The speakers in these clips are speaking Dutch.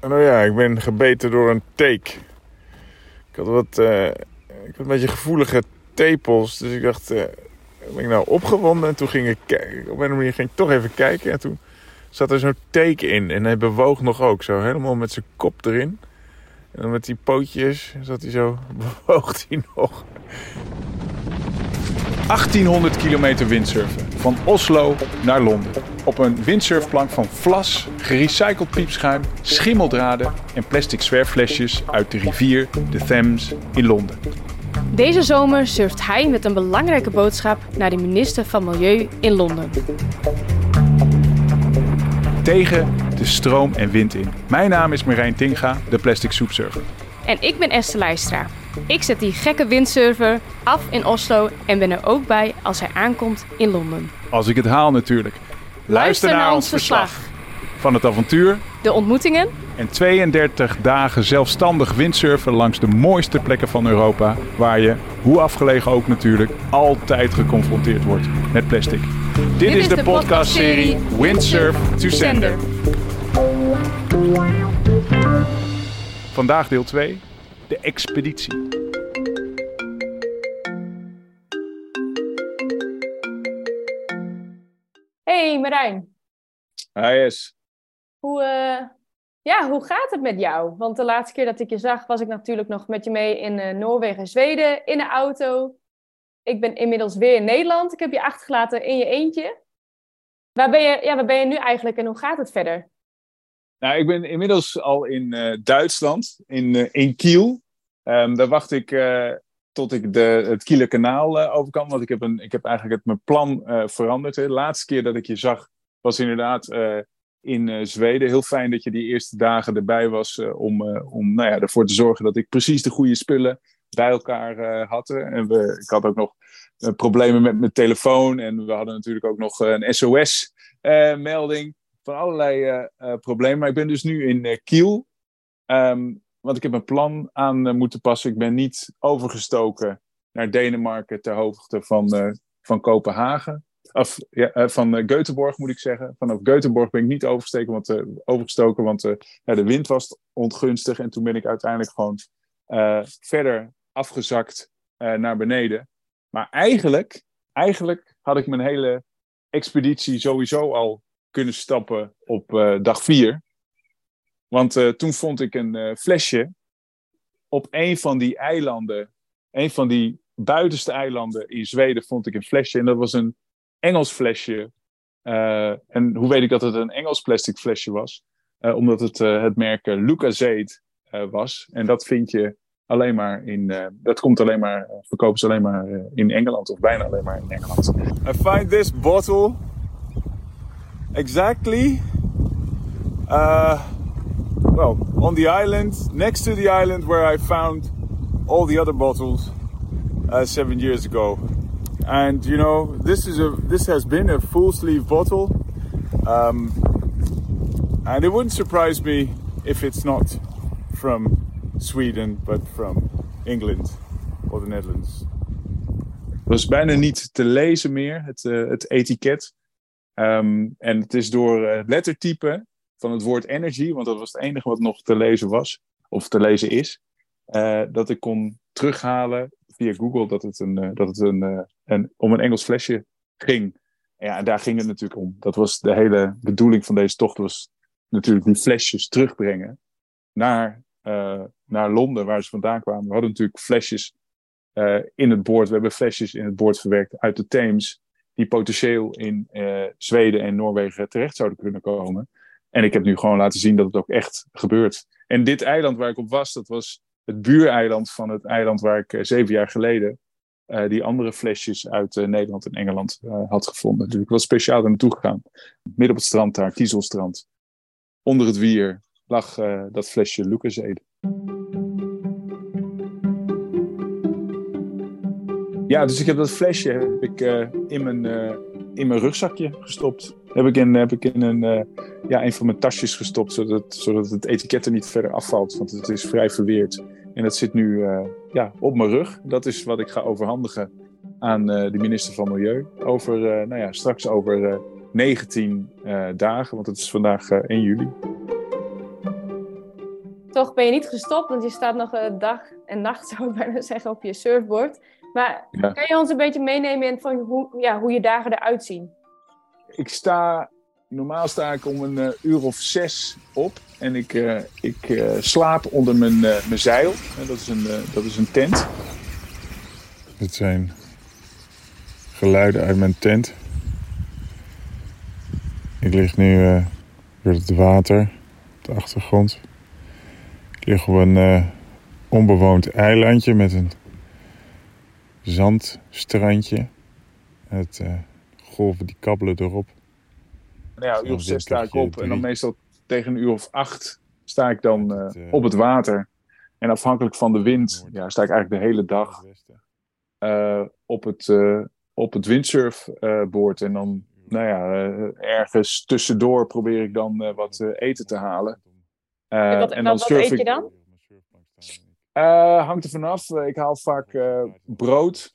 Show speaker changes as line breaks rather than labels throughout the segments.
nou ja, ik ben gebeten door een teek. Ik had wat, uh, ik had een beetje gevoelige tepels, dus ik dacht, uh, ben ik nou opgewonden? En toen ging ik kijken, op een manier ging ik toch even kijken en toen zat er zo'n teek in en hij bewoog nog ook, zo helemaal met zijn kop erin. En dan met die pootjes zat hij zo, bewoog hij nog.
1800 kilometer windsurfen. Van Oslo naar Londen. Op een windsurfplank van vlas, gerecycled piepschuim, schimmeldraden en plastic zwerfflesjes uit de rivier de Thames in Londen.
Deze zomer surft hij met een belangrijke boodschap naar de minister van Milieu in Londen.
Tegen de stroom en wind in. Mijn naam is Marijn Tinga, de plastic soepsurfer.
En ik ben Esther Leistra. Ik zet die gekke windsurfer af in Oslo en ben er ook bij als hij aankomt in Londen.
Als ik het haal natuurlijk. Luister, naar, ons verslag. Van het avontuur.
De ontmoetingen.
En 32 dagen zelfstandig windsurfen langs de mooiste plekken van Europa. Waar je, hoe afgelegen ook natuurlijk, altijd geconfronteerd wordt met plastic. Dit, is, de, podcastserie Windsurf to Sender. Vandaag deel 2, de expeditie.
Hey Marijn.
Hi yes.
Hoe, uh, ja, hoe gaat het met jou? Want de laatste keer dat ik je zag, was ik natuurlijk nog met je mee in uh, Noorwegen en Zweden in de auto. Ik ben inmiddels weer in Nederland. Ik heb je achtergelaten in je eentje. Waar ben je, ja, waar ben je nu eigenlijk en hoe gaat het verder?
Nou, ik ben inmiddels al in uh, Duitsland, in, in Kiel. Um, daar wacht ik tot ik de, het Kielerkanaal over kan. Want ik heb, een, ik heb eigenlijk het, mijn plan veranderd. Hè. De laatste keer dat ik je zag, was inderdaad in Zweden. Heel fijn dat je die eerste dagen erbij was om, om nou ja, ervoor te zorgen dat ik precies de goede spullen bij elkaar hadden. En we, ik had ook nog problemen met mijn telefoon. En we hadden natuurlijk ook nog een SOS-melding van allerlei problemen. Maar ik ben dus nu in Kiel. Um, want ik heb een plan aan moeten passen. Ik ben niet overgestoken naar Denemarken ter hoogte van, van Kopenhagen. Of ja, van Göteborg moet ik zeggen. Vanaf Göteborg ben ik niet overgestoken, want, overgestoken, want ja, de wind was ongunstig. En toen ben ik uiteindelijk gewoon verder afgezakt naar beneden. Maar eigenlijk, eigenlijk had ik mijn hele expeditie sowieso al kunnen stappen op dag vier. Want uh, toen vond ik een uh, flesje op een van die eilanden, een van die buitenste eilanden in Zweden, vond ik een flesje. En dat was een Engels flesje. en hoe weet ik dat het een Engels plastic flesje was? omdat het het merk Lucasade was. En dat vind je alleen maar in. dat komt alleen maar, verkopen ze alleen maar in Engeland, of bijna alleen maar in Engeland. I find this bottle exactly well on the island next to the island where I found all the other bottles uh, seven years ago and you know this is a this has been a full sleeve bottle um, and it wouldn't surprise me if it's not from Sweden but from England or the Netherlands. Het was bijna niet te lezen meer, het, uh, het etiket. Um, en het is door uh, lettertype van het woord energy, want dat was het enige wat nog te lezen was, of te lezen is, uh, dat ik kon terughalen via Google dat het, een, uh, dat het een, een, om een Engels flesje ging. Ja, en daar ging het natuurlijk om. Dat was de hele bedoeling van deze tocht, was natuurlijk die flesjes terugbrengen naar, naar Londen, waar ze vandaan kwamen. We hadden natuurlijk flesjes in het boord, we hebben flesjes in het boord verwerkt uit de Theems die potentieel in Zweden en Noorwegen terecht zouden kunnen komen. En ik heb nu gewoon laten zien dat het ook echt gebeurt. En dit eiland waar ik op was, dat was het buureiland van het eiland waar ik uh, zeven jaar geleden uh, die andere flesjes uit Nederland en Engeland had gevonden. Dus ik was speciaal er naartoe gegaan. Midden op het strand daar, Kiezelstrand. Onder het wier lag dat flesje Lucasede. Ja, dus ik heb dat flesje heb ik, in, mijn, in mijn rugzakje gestopt. Heb ik in, heb ik in een, uh, ja, een van mijn tasjes gestopt, zodat, zodat het etiket er niet verder afvalt. Want het is vrij verweerd. En dat zit nu ja, op mijn rug. Dat is wat ik ga overhandigen aan de minister van Milieu. Over, nou ja, straks over 19 dagen, want het is vandaag 1 juli.
toch ben je niet gestopt, want je staat nog een dag en nacht, zou ik bijna zeggen, op je surfboard. Maar
Ja.
kan je ons een beetje meenemen in van hoe, ja, hoe je dagen eruit zien?
Ik sta, normaal sta ik om een eh, uur of zes op. En ik, eh, ik eh, slaap onder mijn, mijn zeil. Eh, dat, is een, dat is een tent.
Dit zijn geluiden uit mijn tent. Ik lig nu eh door het water op de achtergrond. Ik lig op een onbewoond eilandje met een zandstrandje. Het golven die kabbelen erop.
Nou ja, een uur of zes sta ik op. En dan meestal tegen een uur of acht sta ik dan eh,
Het, eh,
op het water. En afhankelijk van de wind ja, sta ik eigenlijk de hele dag eh, op het, op het windsurfboord. en dan, nou ja, ergens tussendoor probeer ik dan wat eten te halen.
En wat-
en
wat-
dan
wat
surf
eet je dan?
Hangt er vanaf. Ik haal vaak brood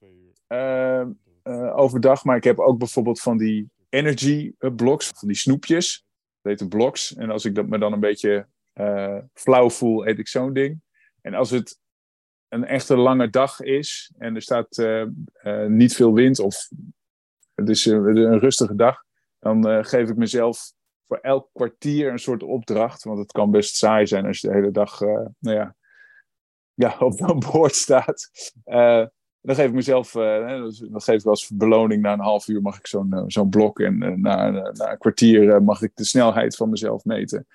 eh, overdag. Maar ik heb ook bijvoorbeeld van die energy eh, blocks, van die snoepjes. Dat heet de blocks. En als ik dat me dan een beetje eh, flauw voel, eet ik zo'n ding. En als het een echte lange dag is en er staat niet veel wind of het is een rustige dag, dan geef ik mezelf voor elk kwartier een soort opdracht. Want het kan best saai zijn als je de hele dag nou ja, ja, op zo'n boord staat. Dan geef ik mezelf, dus dan geef ik als beloning na een half uur mag ik zo'n eh, blok en eh, na, na een kwartier mag ik de snelheid van mezelf meten.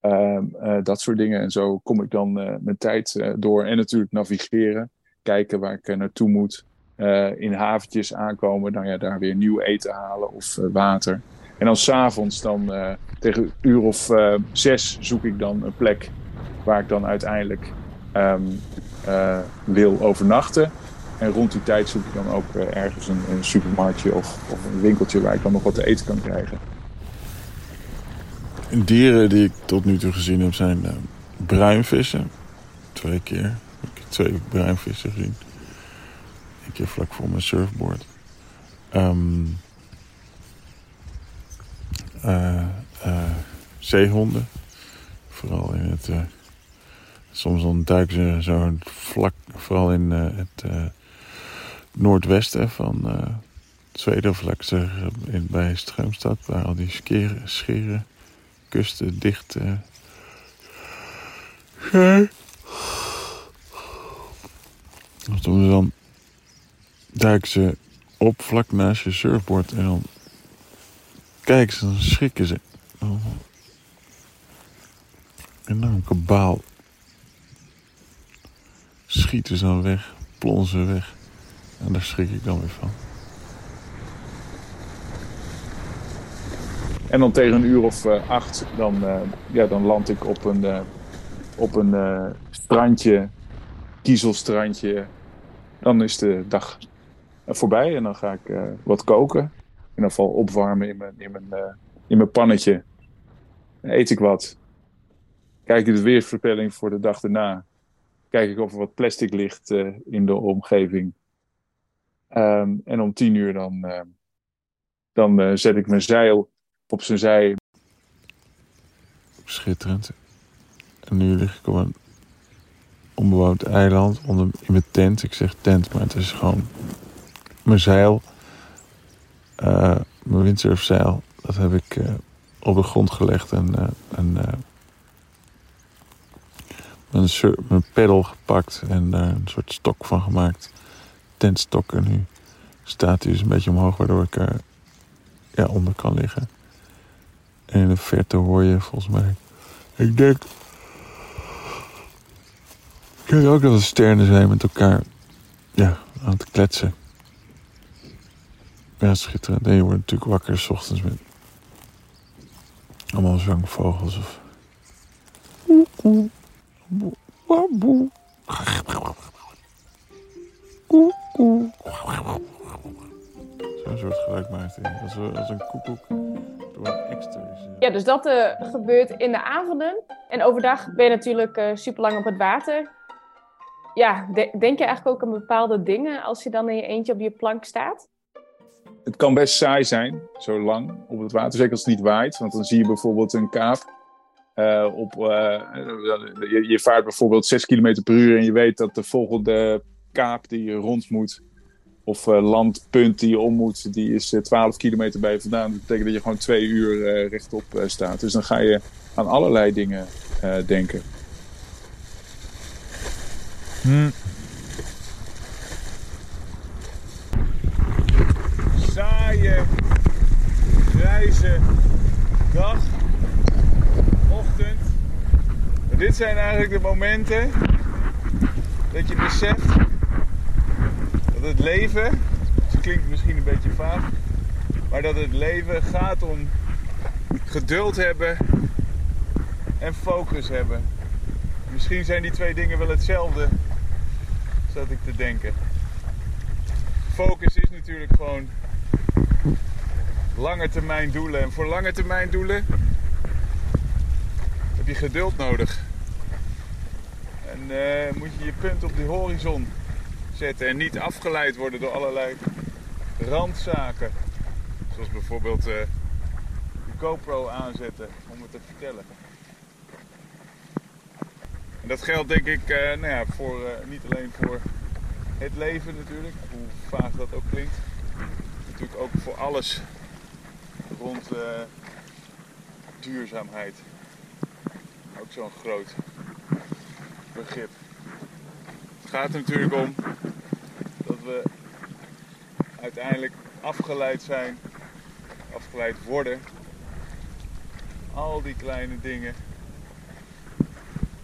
Ehm, eh, dat soort dingen. En zo kom ik dan mijn tijd door. En natuurlijk navigeren. Kijken waar ik naartoe moet. In haventjes aankomen. Dan ja, daar weer nieuw eten halen of water. En dan s'avonds dan tegen een uur of zes zoek ik dan een plek waar ik dan uiteindelijk ehm, eh, wil overnachten. En rond die tijd zoek ik dan ook eh, ergens een, een supermarktje of, of een winkeltje waar ik dan nog wat te eten kan krijgen.
Dieren die ik tot nu toe gezien heb zijn eh, bruinvissen. Twee keer heb ik twee bruinvissen gezien. Eén keer vlak voor mijn surfboard. Ehm, eh, eh, zeehonden. Vooral in het... soms dan duiken ze zo vlak... Vooral in het noordwesten van eh, Zweden. Of laat in, bij Strömstad. Waar al die skeren, scheren kusten dicht toen dan duiken ze op vlak naast je surfboard en dan kijken ze, dan schrikken ze. Oh. Enorm kabaal. Schieten ze dan weg, plonzen weg. En daar schrik ik dan weer van.
En dan tegen een uur of eh, acht, dan, eh, ja, dan land ik op een, eh, op een strandje, kiezelstrandje. Dan is de dag voorbij en dan ga ik wat koken. In ieder geval opwarmen in mijn, in mijn, in mijn pannetje. Dan eet ik wat. Kijk ik de weersvoorspelling voor de dag daarna. Kijk ik of er wat plastic ligt in de omgeving. Ehm, en om tien uur dan, eh, dan eh, zet ik mijn zeil op zijn zij.
Schitterend. En nu lig ik op een onbewoond eiland onder, in mijn tent. Ik zeg tent, maar het is gewoon mijn zeil. Eh, mijn windsurfzeil. Dat heb ik eh, op de grond gelegd en, en mijn, mijn pedal gepakt en daar een soort stok van gemaakt. Tentstok. En nu staat hij dus een beetje omhoog, waardoor ik er ja, onder kan liggen. En in de verte hoor je volgens mij. Ik denk. Ik denk ook dat het sterren zijn met elkaar. Ja, aan het kletsen. Ja, schitterend. En je wordt natuurlijk wakker s ochtends met. Allemaal zangvogels of. Zo'n soort geluid maakt hij. Als, een- als een koekoek door een extra is. eh.
Ja, dus dat eh, gebeurt in de avonden. En overdag ben je natuurlijk eh super lang op het water. Ja, de- denk je eigenlijk ook aan bepaalde dingen als je dan in je eentje op je plank staat?
Het kan best saai zijn, zo lang op het water. Zeker als het niet waait. Want dan zie je bijvoorbeeld een kaap. op, je, je, vaart bijvoorbeeld 6 km per uur en je weet dat de volgende kaap die je rond moet, of landpunt die je om moet, die is 12 kilometer bij je vandaan. Dat betekent dat je gewoon twee uur rechtop staat. Dus dan ga je aan allerlei dingen denken. Hmm. Saaie, grijze dag, ochtend. dit zijn eigenlijk de momenten dat je beseft dat het leven, het klinkt misschien een beetje vaag, maar dat het leven gaat om geduld hebben en focus hebben. Misschien zijn die twee dingen wel hetzelfde, zat ik te denken. Focus is natuurlijk gewoon lange termijn doelen. En voor lange termijn doelen heb je geduld nodig. En uh, moet je je punt op die horizon en niet afgeleid worden door allerlei randzaken. Zoals bijvoorbeeld uh, de GoPro aanzetten om het te vertellen. En dat geldt denk ik uh, nou ja, voor, niet alleen voor het leven natuurlijk, hoe vaag dat ook klinkt. Natuurlijk ook voor alles rond duurzaamheid. Ook zo'n groot begrip. Het gaat er natuurlijk om we uiteindelijk afgeleid zijn, afgeleid worden. Al die kleine dingen,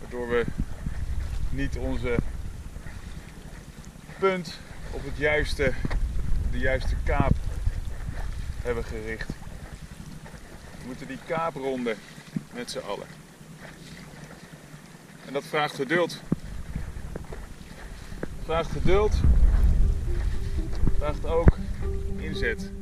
waardoor we niet onze punt op het juiste, de juiste kaap hebben gericht. We moeten die kaap ronden met z'n allen. En dat vraagt geduld. Vraagt geduld. Vraagt ook inzet.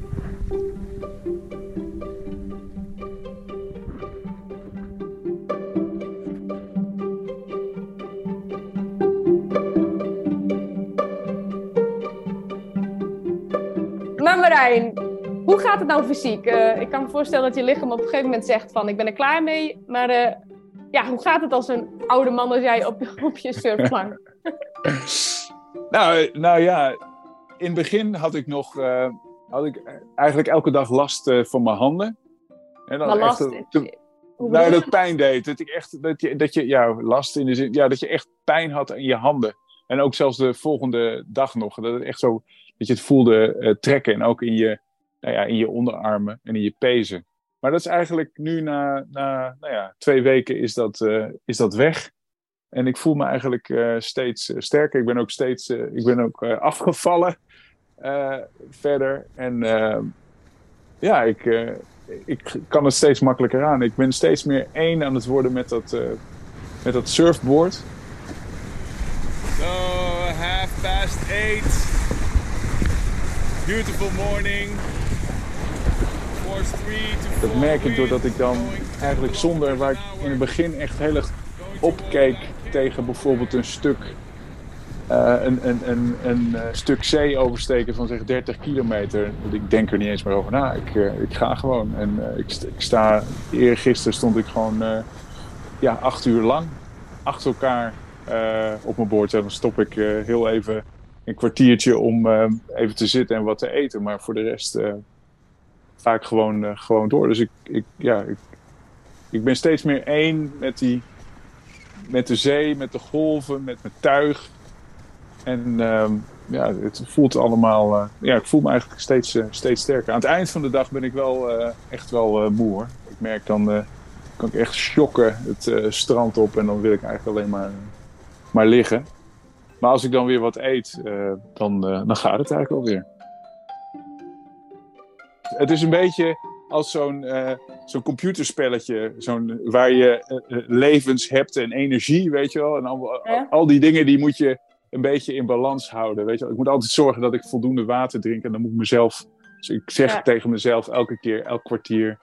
hoe gaat het nou fysiek? Uh, ik kan me voorstellen dat je lichaam op een gegeven moment zegt van ik ben er klaar mee. Maar uh, ja, hoe gaat het als een oude man als jij op, op je surfplank?
nou, nou ja, in het begin had ik nog uh, had ik eigenlijk elke dag last van mijn handen.
En dan maar last? Echt, te,
nou, dat pijn deed. Dat, ik echt, dat, je, dat je, ja, last in de zin, ja, dat je echt pijn had in je handen. En ook zelfs de volgende dag nog. Dat het echt zo dat je het voelde uh, trekken. En ook in je, nou ja, in je onderarmen en in je pezen. Maar dat is eigenlijk nu na, na nou ja, twee weken is dat, is dat weg. En ik voel me eigenlijk uh, steeds sterker. Ik ben ook steeds ik ben ook, afgevallen verder. En ja, ik, ik kan het steeds makkelijker aan. Ik ben steeds meer één aan het worden met dat, met dat surfboard.
So, half past eight. Beautiful morning.
Dat merk ik doordat ik dan eigenlijk zonder, waar ik in het begin echt heel erg opkeek tegen bijvoorbeeld een stuk, uh, een, een, een, uh, stuk zee oversteken van zeg 30 kilometer. Ik denk er niet eens meer over na. Ik, uh, ik ga gewoon. En ik, ik sta, eergisteren stond ik gewoon ja, acht uur lang achter elkaar op mijn boord. En dan stop ik heel even een kwartiertje om even te zitten en wat te eten. Maar voor de rest ik gewoon, gewoon door. Dus ik, ik, ja, ik, ik ben steeds meer één met, die, met de zee, met de golven, met mijn tuig. En ehm, ja, het voelt allemaal. ja, ik voel me eigenlijk steeds, steeds sterker. Aan het eind van de dag ben ik wel echt wel moe. Ik merk dan kan ik echt shocken het strand op en dan wil ik eigenlijk alleen maar, maar liggen. Maar als ik dan weer wat eet, dan, dan gaat het eigenlijk alweer. Het is een beetje als zo'n uh, zo'n computerspelletje, zo'n, waar je levens hebt en energie, weet je wel. En al, ja. al, die dingen die moet je een beetje in balans houden, weet je wel. Ik moet altijd zorgen dat ik voldoende water drink en dan moet ik mezelf... Dus ik zeg ja. tegen mezelf elke keer, elk kwartier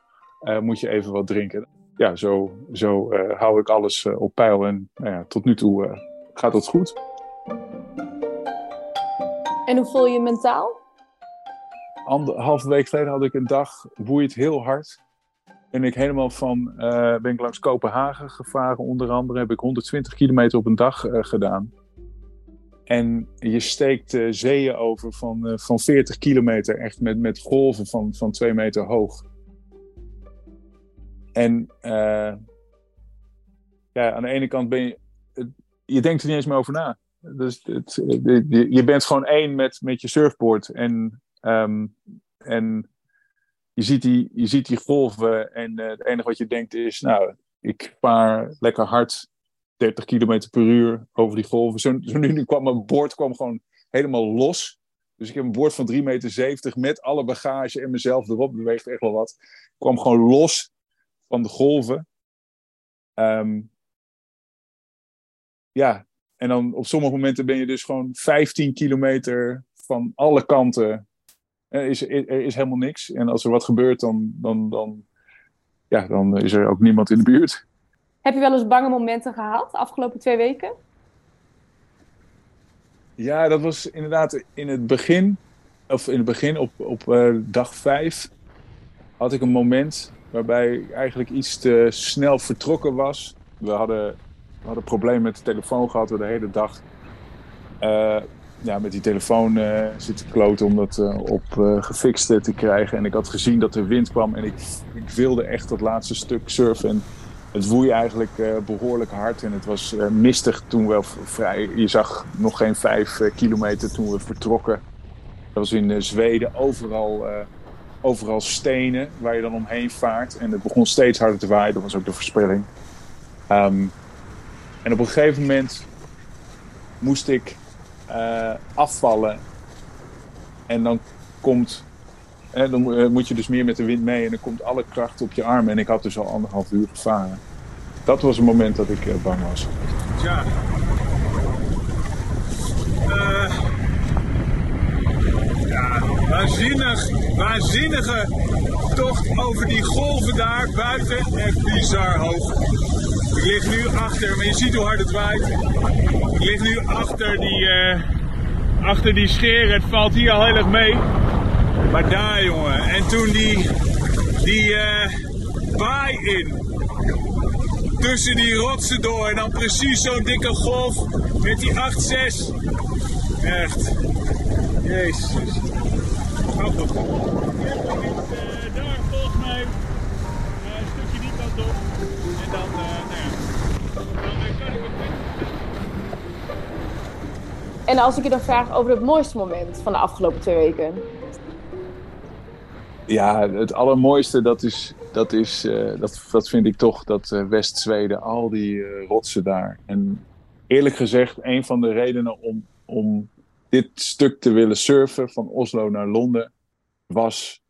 moet je even wat drinken. Ja, zo, zo hou ik alles op peil en nou ja, tot nu toe gaat het goed.
En hoe voel je je mentaal?
Anderhalve week geleden had ik een dag woeit heel hard. ben ik helemaal van, eh, ben ik langs Kopenhagen gevaren onder andere. Heb ik 120 kilometer op een dag eh, gedaan. En je steekt uh, zeeën over van, van 40 kilometer, echt met, met golven van, van 2 meter hoog. En ja, aan de ene kant ben je, je denkt er niet eens meer over na. Dus het, je bent gewoon één met, met je surfboard. En, ehm, en je, ziet die, je ziet die golven. En uh, het enige wat je denkt is: Nou, ik vaar lekker hard 30 km per uur over die golven. Zo, nu, nu kwam mijn boord kwam gewoon helemaal los. Dus ik heb een boord van 3,70 meter met alle bagage en mezelf erop. Beweegt echt wel wat. Ik kwam gewoon los van de golven. Um, ja, en dan op sommige momenten ben je dus gewoon 15 kilometer van alle kanten. Er is, er is helemaal niks. En als er wat gebeurt, dan, dan, dan, ja, dan is er ook niemand in de buurt.
Heb je wel eens bange momenten gehad de afgelopen twee weken?
Ja, dat was inderdaad in het begin, of in het begin op, op uh, dag vijf, had ik een moment waarbij ik eigenlijk iets te snel vertrokken was. We hadden we hadden problemen met de telefoon gehad de hele dag. Uh, ja, met die telefoon uh, zitten kloten om dat uh, op gefixt te krijgen. En ik had gezien dat er wind kwam en ik, ik wilde echt dat laatste stuk surfen. En het woei eigenlijk behoorlijk hard en het was mistig toen we vrij... Je zag nog geen vijf kilometer toen we vertrokken. Dat was in Zweden overal, overal stenen waar je dan omheen vaart. En het begon steeds harder te waaien, dat was ook de voorspelling. Um, en op een gegeven moment moest ik uh, afvallen. En dan komt. Hè, dan eh, moet je dus meer met de wind mee en dan komt alle kracht op je armen. En ik had dus al anderhalf uur gevaren. Dat was een moment dat ik uh, bang was.
Ja. waanzinnig, waanzinnige tocht over die golven daar buiten. Echt bizar hoog. Ik lig nu achter, maar je ziet hoe hard het waait. Ik lig nu achter die, uh, achter die scheren. Het valt hier al heel erg mee. Maar daar, jongen. En toen die, die uh, baai in. Tussen die rotsen door. En dan precies zo'n dikke golf met die 8-6. Echt. Jezus. Gaat En
als ik je dan vraag over het mooiste moment van de afgelopen twee weken?
Ja, het allermooiste, dat, is, dat, is, uh, dat, dat vind ik toch dat uh, West-Zweden, al die uh, rotsen daar. En eerlijk gezegd, een van de redenen om, om dit stuk te willen surfen van Oslo naar Londen, was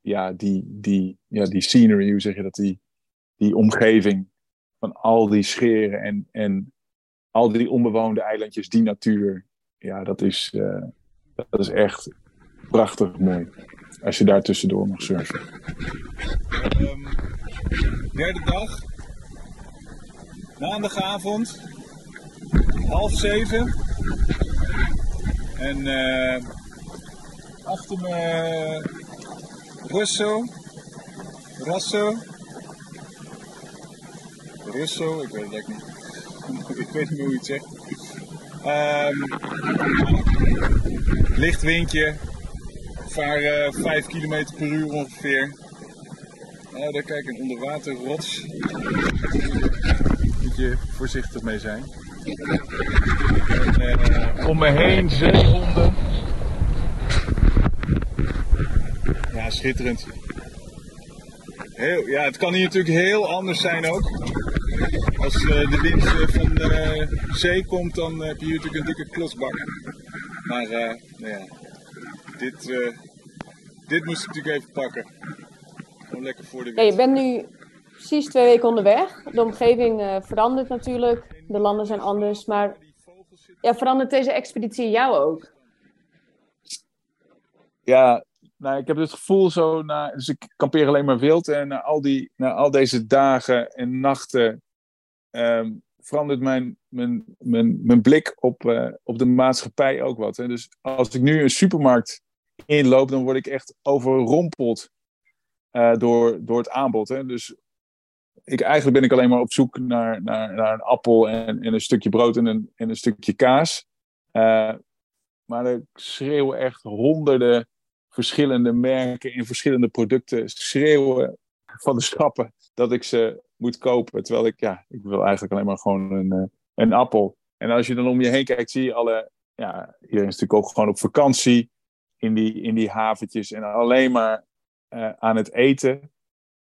ja, die, die, ja, die scenery, hoe zeg je dat, die, die omgeving van al die scheren en, en al die onbewoonde eilandjes, die natuur ja, dat is, uh, dat is echt prachtig mooi. Als je daar tussendoor mag surfen.
Um, derde dag. Maandagavond. Half zeven. En uh, achter me Russo. Rasso. Russo, ik weet het niet. ik weet niet hoe je het zegt. Um, licht windje. Vaar uh, 5 km per uur ongeveer. Uh, daar kijk een onderwaterrots. Moet je voorzichtig mee zijn. En, uh, om me heen zeehonden. Ja, schitterend. Heel, ja, het kan hier natuurlijk heel anders zijn ook. Als uh, de wind uh, van de zee komt, dan heb je natuurlijk een dikke klotsbak. Maar uh, nou ja, dit, dit moest ik natuurlijk even pakken. Gewoon lekker voor de wind.
Ja, je bent nu precies twee weken onderweg. De omgeving verandert natuurlijk. De landen zijn anders. Maar ja, verandert deze expeditie jou ook?
Ja, nou, ik heb het gevoel zo, na, dus ik kampeer alleen maar wild. En na al, die, na al deze dagen en nachten um, verandert mijn, mijn, mijn, mijn blik op, uh, op de maatschappij ook wat. Hè. Dus als ik nu een supermarkt inloop, dan word ik echt overrompeld door, door het aanbod. Hè. Dus ik, eigenlijk ben ik alleen maar op zoek naar, naar, naar een appel en, en een stukje brood en een, en een stukje kaas. maar er schreeuwen echt honderden verschillende merken in verschillende producten schreeuwen van de schappen dat ik ze moet kopen. Terwijl ik, ja, ik wil eigenlijk alleen maar gewoon een, eh, een appel. En als je dan om je heen kijkt, zie je alle, ja, iedereen is natuurlijk ook gewoon op vakantie in die, in die haventjes en alleen maar uh, aan het eten.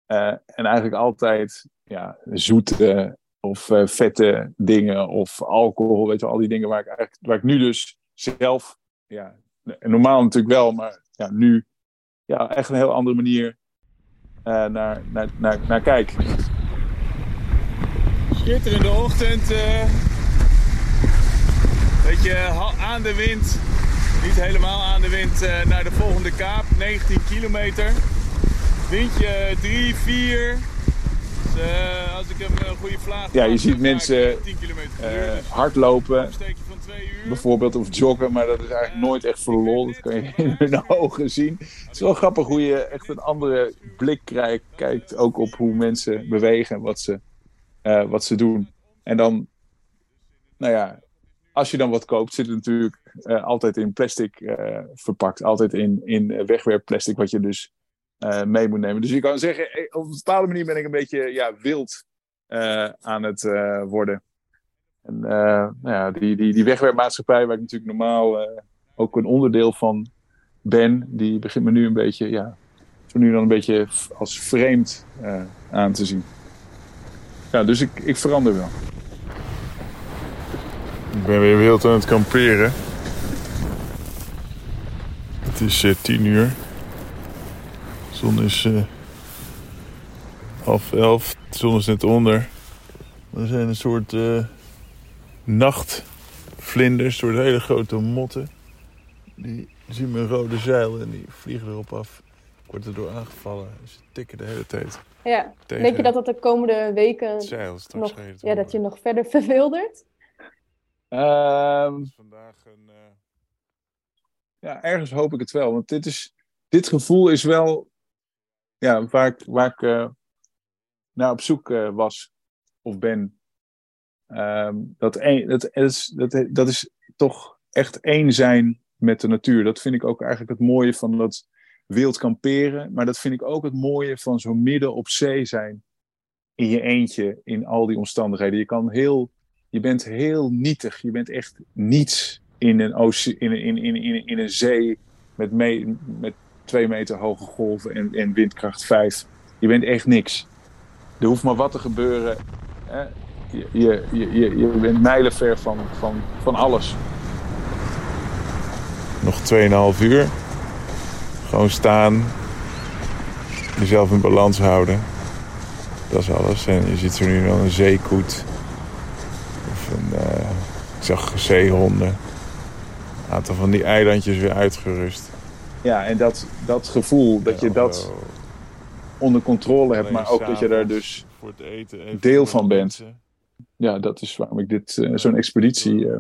Uh, en eigenlijk altijd ja, zoete of vette dingen of alcohol, weet je, al die dingen waar ik, eigenlijk, waar ik nu dus zelf, ja, normaal natuurlijk wel, maar ja, nu ja, echt een heel andere manier naar, naar, naar, naar kijk. Schitterende ochtend. Uh, beetje aan de wind. Niet helemaal aan de wind uh, naar de volgende kaap. 19 kilometer. Windje 3, 4. Dus, uh, als ik hem een goede vlaag Ja, je ziet mensen hardlopen bijvoorbeeld, of joggen, maar dat is eigenlijk nooit echt voor lol. Dat kan je in hun ogen zien. Het is wel grappig hoe je echt een andere blik krijgt, kijkt ook op hoe mensen bewegen en wat ze, uh, wat ze doen. En dan, nou ja, als je dan wat koopt, zit het natuurlijk uh, altijd in plastic uh, verpakt. Altijd in, in wegwerpplastic, wat je dus mee moet nemen. Dus je kan zeggen, op een bepaalde manier ben ik een beetje ja, wild aan het worden. En nou ja, die, die, die wegwerpmaatschappij, waar ik natuurlijk normaal ook een onderdeel van ben, die begint me nu een beetje, ja, zo nu dan een beetje als vreemd aan te zien. Ja, dus ik, ik verander wel.
Ik ben weer wild aan het kamperen. Het is uh, tien uur. De zon is uh, half elf. De zon is net onder. We zijn een soort uh, nachtvlinders, soort hele grote motten. Die zien mijn rode zeil en die vliegen erop af. Ik word er door aangevallen. Ze tikken de hele tijd.
Ja. Denk je dat dat de komende weken
zeil
nog, ja, dat je nog verder verwildert?
Um, vandaag een, uh... Ja, ergens hoop ik het wel. Want dit, is, dit gevoel is wel ja, waar ik, waar ik uh, naar op zoek uh, was of ben. Um, dat, een, dat, is, dat, dat is toch echt één zijn met de natuur. Dat vind ik ook eigenlijk het mooie van dat wild kamperen. Maar dat vind ik ook het mooie van zo midden op zee zijn. In je eentje, in al die omstandigheden. Je, kan heel, je bent heel nietig. Je bent echt niets in een, in, in, in, in, in een zee met, me met twee meter hoge golven en, en windkracht vijf. Je bent echt niks. Er hoeft maar wat te gebeuren. Hè? je, je, je, je bent mijlenver van, van, van alles.
Nog 2,5 uur. Gewoon staan. Jezelf in balans houden. Dat is alles. En je ziet er nu wel een zeekoet. Of een, uh, ik zag zeehonden. Een aantal van die eilandjes weer uitgerust.
Ja, en dat, dat gevoel dat je dat onder controle hebt, maar ook dat je daar dus deel van bent ja, dat is waarom ik dit, uh, zo'n expeditie uh,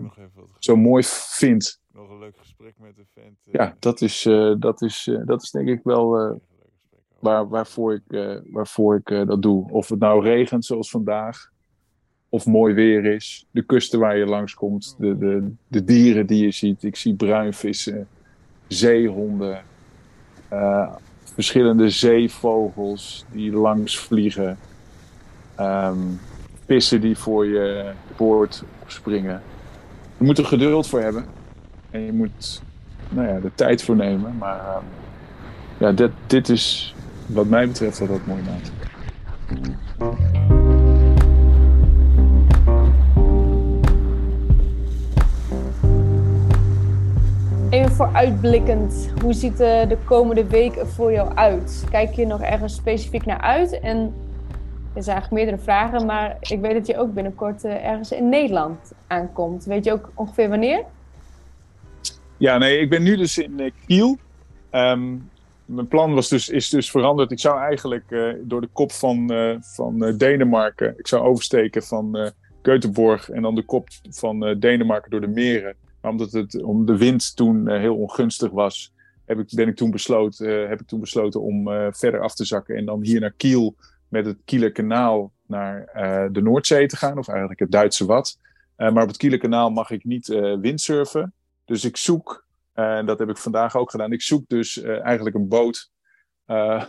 zo mooi vind.
Gesprek met de vent.
Uh, ja, dat is, dat, is, dat is denk ik wel waar, waarvoor ik, waarvoor ik dat doe. Of het nou regent zoals vandaag, of mooi weer is. De kusten waar je langskomt, de, de, de dieren die je ziet. Ik zie bruinvissen, zeehonden, verschillende zeevogels die langs vliegen. Um, pissen die voor je boord springen. Je moet er geduld voor hebben. En je moet nou ja, de tijd voor nemen. Maar uh, ja, dit, dit is wat mij betreft wat dat mooi maakt.
Even vooruitblikkend, hoe ziet de, de komende week voor jou uit? Kijk je nog ergens specifiek naar uit? En er zijn eigenlijk meerdere vragen, maar ik weet dat je ook binnenkort uh, ergens in Nederland aankomt. Weet je ook ongeveer wanneer?
Ja, nee, ik ben nu dus in uh, Kiel. Um, mijn plan was dus, is dus veranderd. Ik zou eigenlijk uh, door de kop van, van Denemarken, ik zou oversteken van Göteborg en dan de kop van Denemarken door de meren. Maar omdat het om de wind toen heel ongunstig was, heb ik, ben ik toen besloten, heb ik toen besloten om verder af te zakken en dan hier naar Kiel met het Kielerkanaal naar de Noordzee te gaan, of eigenlijk het Duitse Wat. maar op het Kielerkanaal mag ik niet windsurfen. Dus ik zoek, en dat heb ik vandaag ook gedaan, ik zoek dus eigenlijk een boot, een,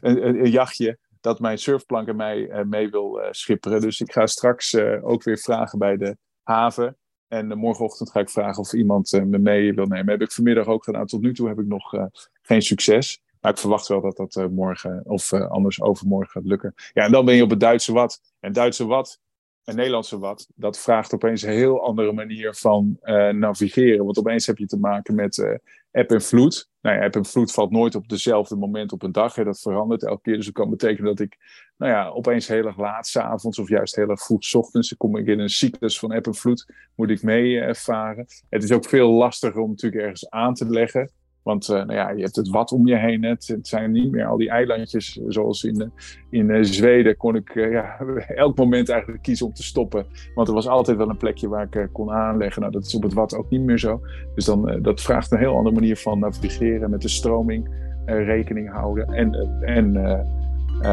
een, een, jachtje, dat mijn surfplank mij mee wil schipperen. Dus ik ga straks ook weer vragen bij de haven en morgenochtend ga ik vragen of iemand me mee wil nemen. Heb ik vanmiddag ook gedaan. Tot nu toe heb ik nog geen succes. Maar ik verwacht wel dat dat morgen of anders overmorgen gaat lukken. Ja, en dan ben je op het Duitse wat. En Duitse wat en Nederlandse wat, dat vraagt opeens een heel andere manier van navigeren. Want opeens heb je te maken met app en vloed. Nou ja, app en vloed valt nooit op dezelfde moment op een dag. Hè. Dat verandert elke keer. Dus dat kan betekenen dat ik nou ja, opeens heel erg laat s'avonds of juist heel erg vroeg s ochtends. Dan kom ik in een cyclus van app en vloed. Moet ik meevaren. het is ook veel lastiger om natuurlijk ergens aan te leggen. Want uh, nou ja, je hebt het wat om je heen. Het, het zijn niet meer al die eilandjes zoals in, uh, in Zweden. Kon ik ja, elk moment eigenlijk kiezen om te stoppen. Want er was altijd wel een plekje waar ik kon aanleggen. Nou, dat is op het wat ook niet meer zo. Dus dan, dat vraagt een heel andere manier van navigeren. Met de stroming rekening houden. En, en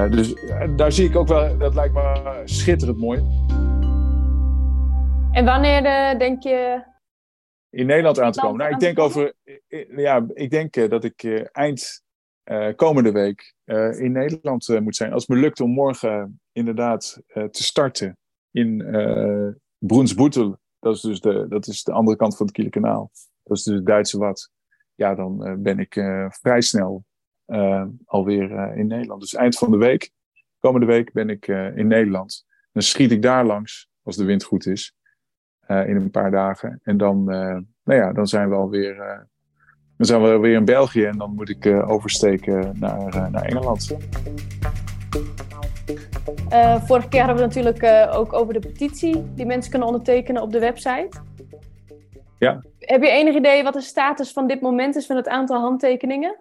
dus daar zie ik ook wel, dat lijkt me schitterend mooi.
En wanneer denk je
in Nederland aan te komen. Nou, ik denk over, ja, ik denk uh, dat ik uh, eind uh, komende week in Nederland moet zijn. Als het me lukt om morgen inderdaad te starten in uh, Broensboetel. Dat is dus de, dat is de andere kant van het Kielenkanaal. Dat is dus het Duitse wat. Ja, dan ben ik vrij snel alweer in Nederland. Dus eind van de week, komende week, ben ik in Nederland. Dan schiet ik daar langs, als de wind goed is. Eh, in een paar dagen. En dan, uh, nou ja, dan zijn we alweer, uh, dan zijn we weer in België en dan moet ik oversteken naar, naar Engeland.
vorige keer hadden we natuurlijk ook over de petitie die mensen kunnen ondertekenen op de website.
Ja.
Heb je enig idee wat de status van dit moment is van het aantal handtekeningen?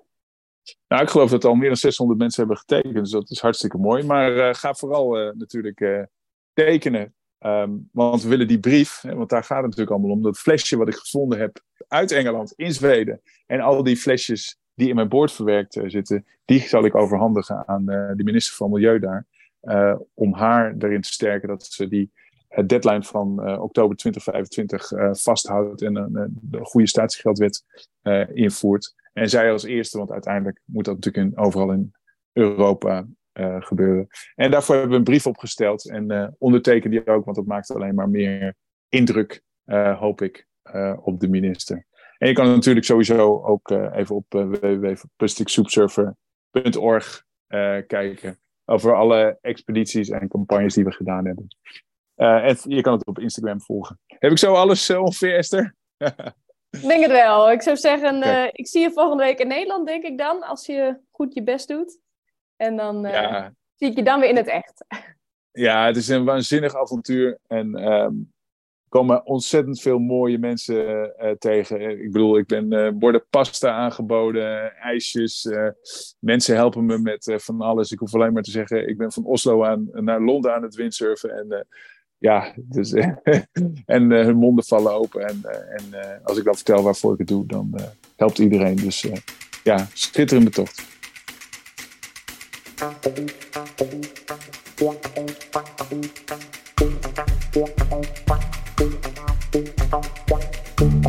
Nou, ik geloof dat al meer dan 600 mensen hebben getekend, dus dat is hartstikke mooi. Maar ga vooral natuurlijk tekenen. Ehm, want we willen die brief, want daar gaat het natuurlijk allemaal om, dat flesje wat ik gevonden heb uit Engeland, in Zweden, en al die flesjes die in mijn boord verwerkt uh, zitten, die zal ik overhandigen aan uh, de minister van Milieu daar, uh, om haar erin te sterken dat ze die deadline van oktober 2025 vasthoudt en een goede statiegeldwet invoert. En zij als eerste, want uiteindelijk moet dat natuurlijk in, overal in Europa gebeuren. En daarvoor hebben we een brief opgesteld en uh, onderteken die ook, want dat maakt alleen maar meer indruk, uh, hoop ik, op de minister. En je kan natuurlijk sowieso ook even op www.plasticsoepsurfer.org kijken over alle expedities en campagnes die we gedaan hebben. en je kan het op Instagram volgen. Heb ik zo alles ongeveer, Esther?
Ik denk het wel. Ik zou zeggen, ik zie je volgende week in Nederland, denk ik dan, als je goed je best doet. En dan uh, zie ik je dan weer in het echt.
Ja, het is een waanzinnig avontuur. En um, er komen ontzettend veel mooie mensen uh, tegen. Ik bedoel, ik ben uh, borden pasta aangeboden, ijsjes. mensen helpen me met van alles. Ik hoef alleen maar te zeggen, ik ben van Oslo aan, naar Londen aan het windsurfen. En ja, dus, en hun monden vallen open. En, en als ik dan vertel waarvoor ik het doe, dan helpt iedereen. Dus ja, schitterende tocht. Thank you.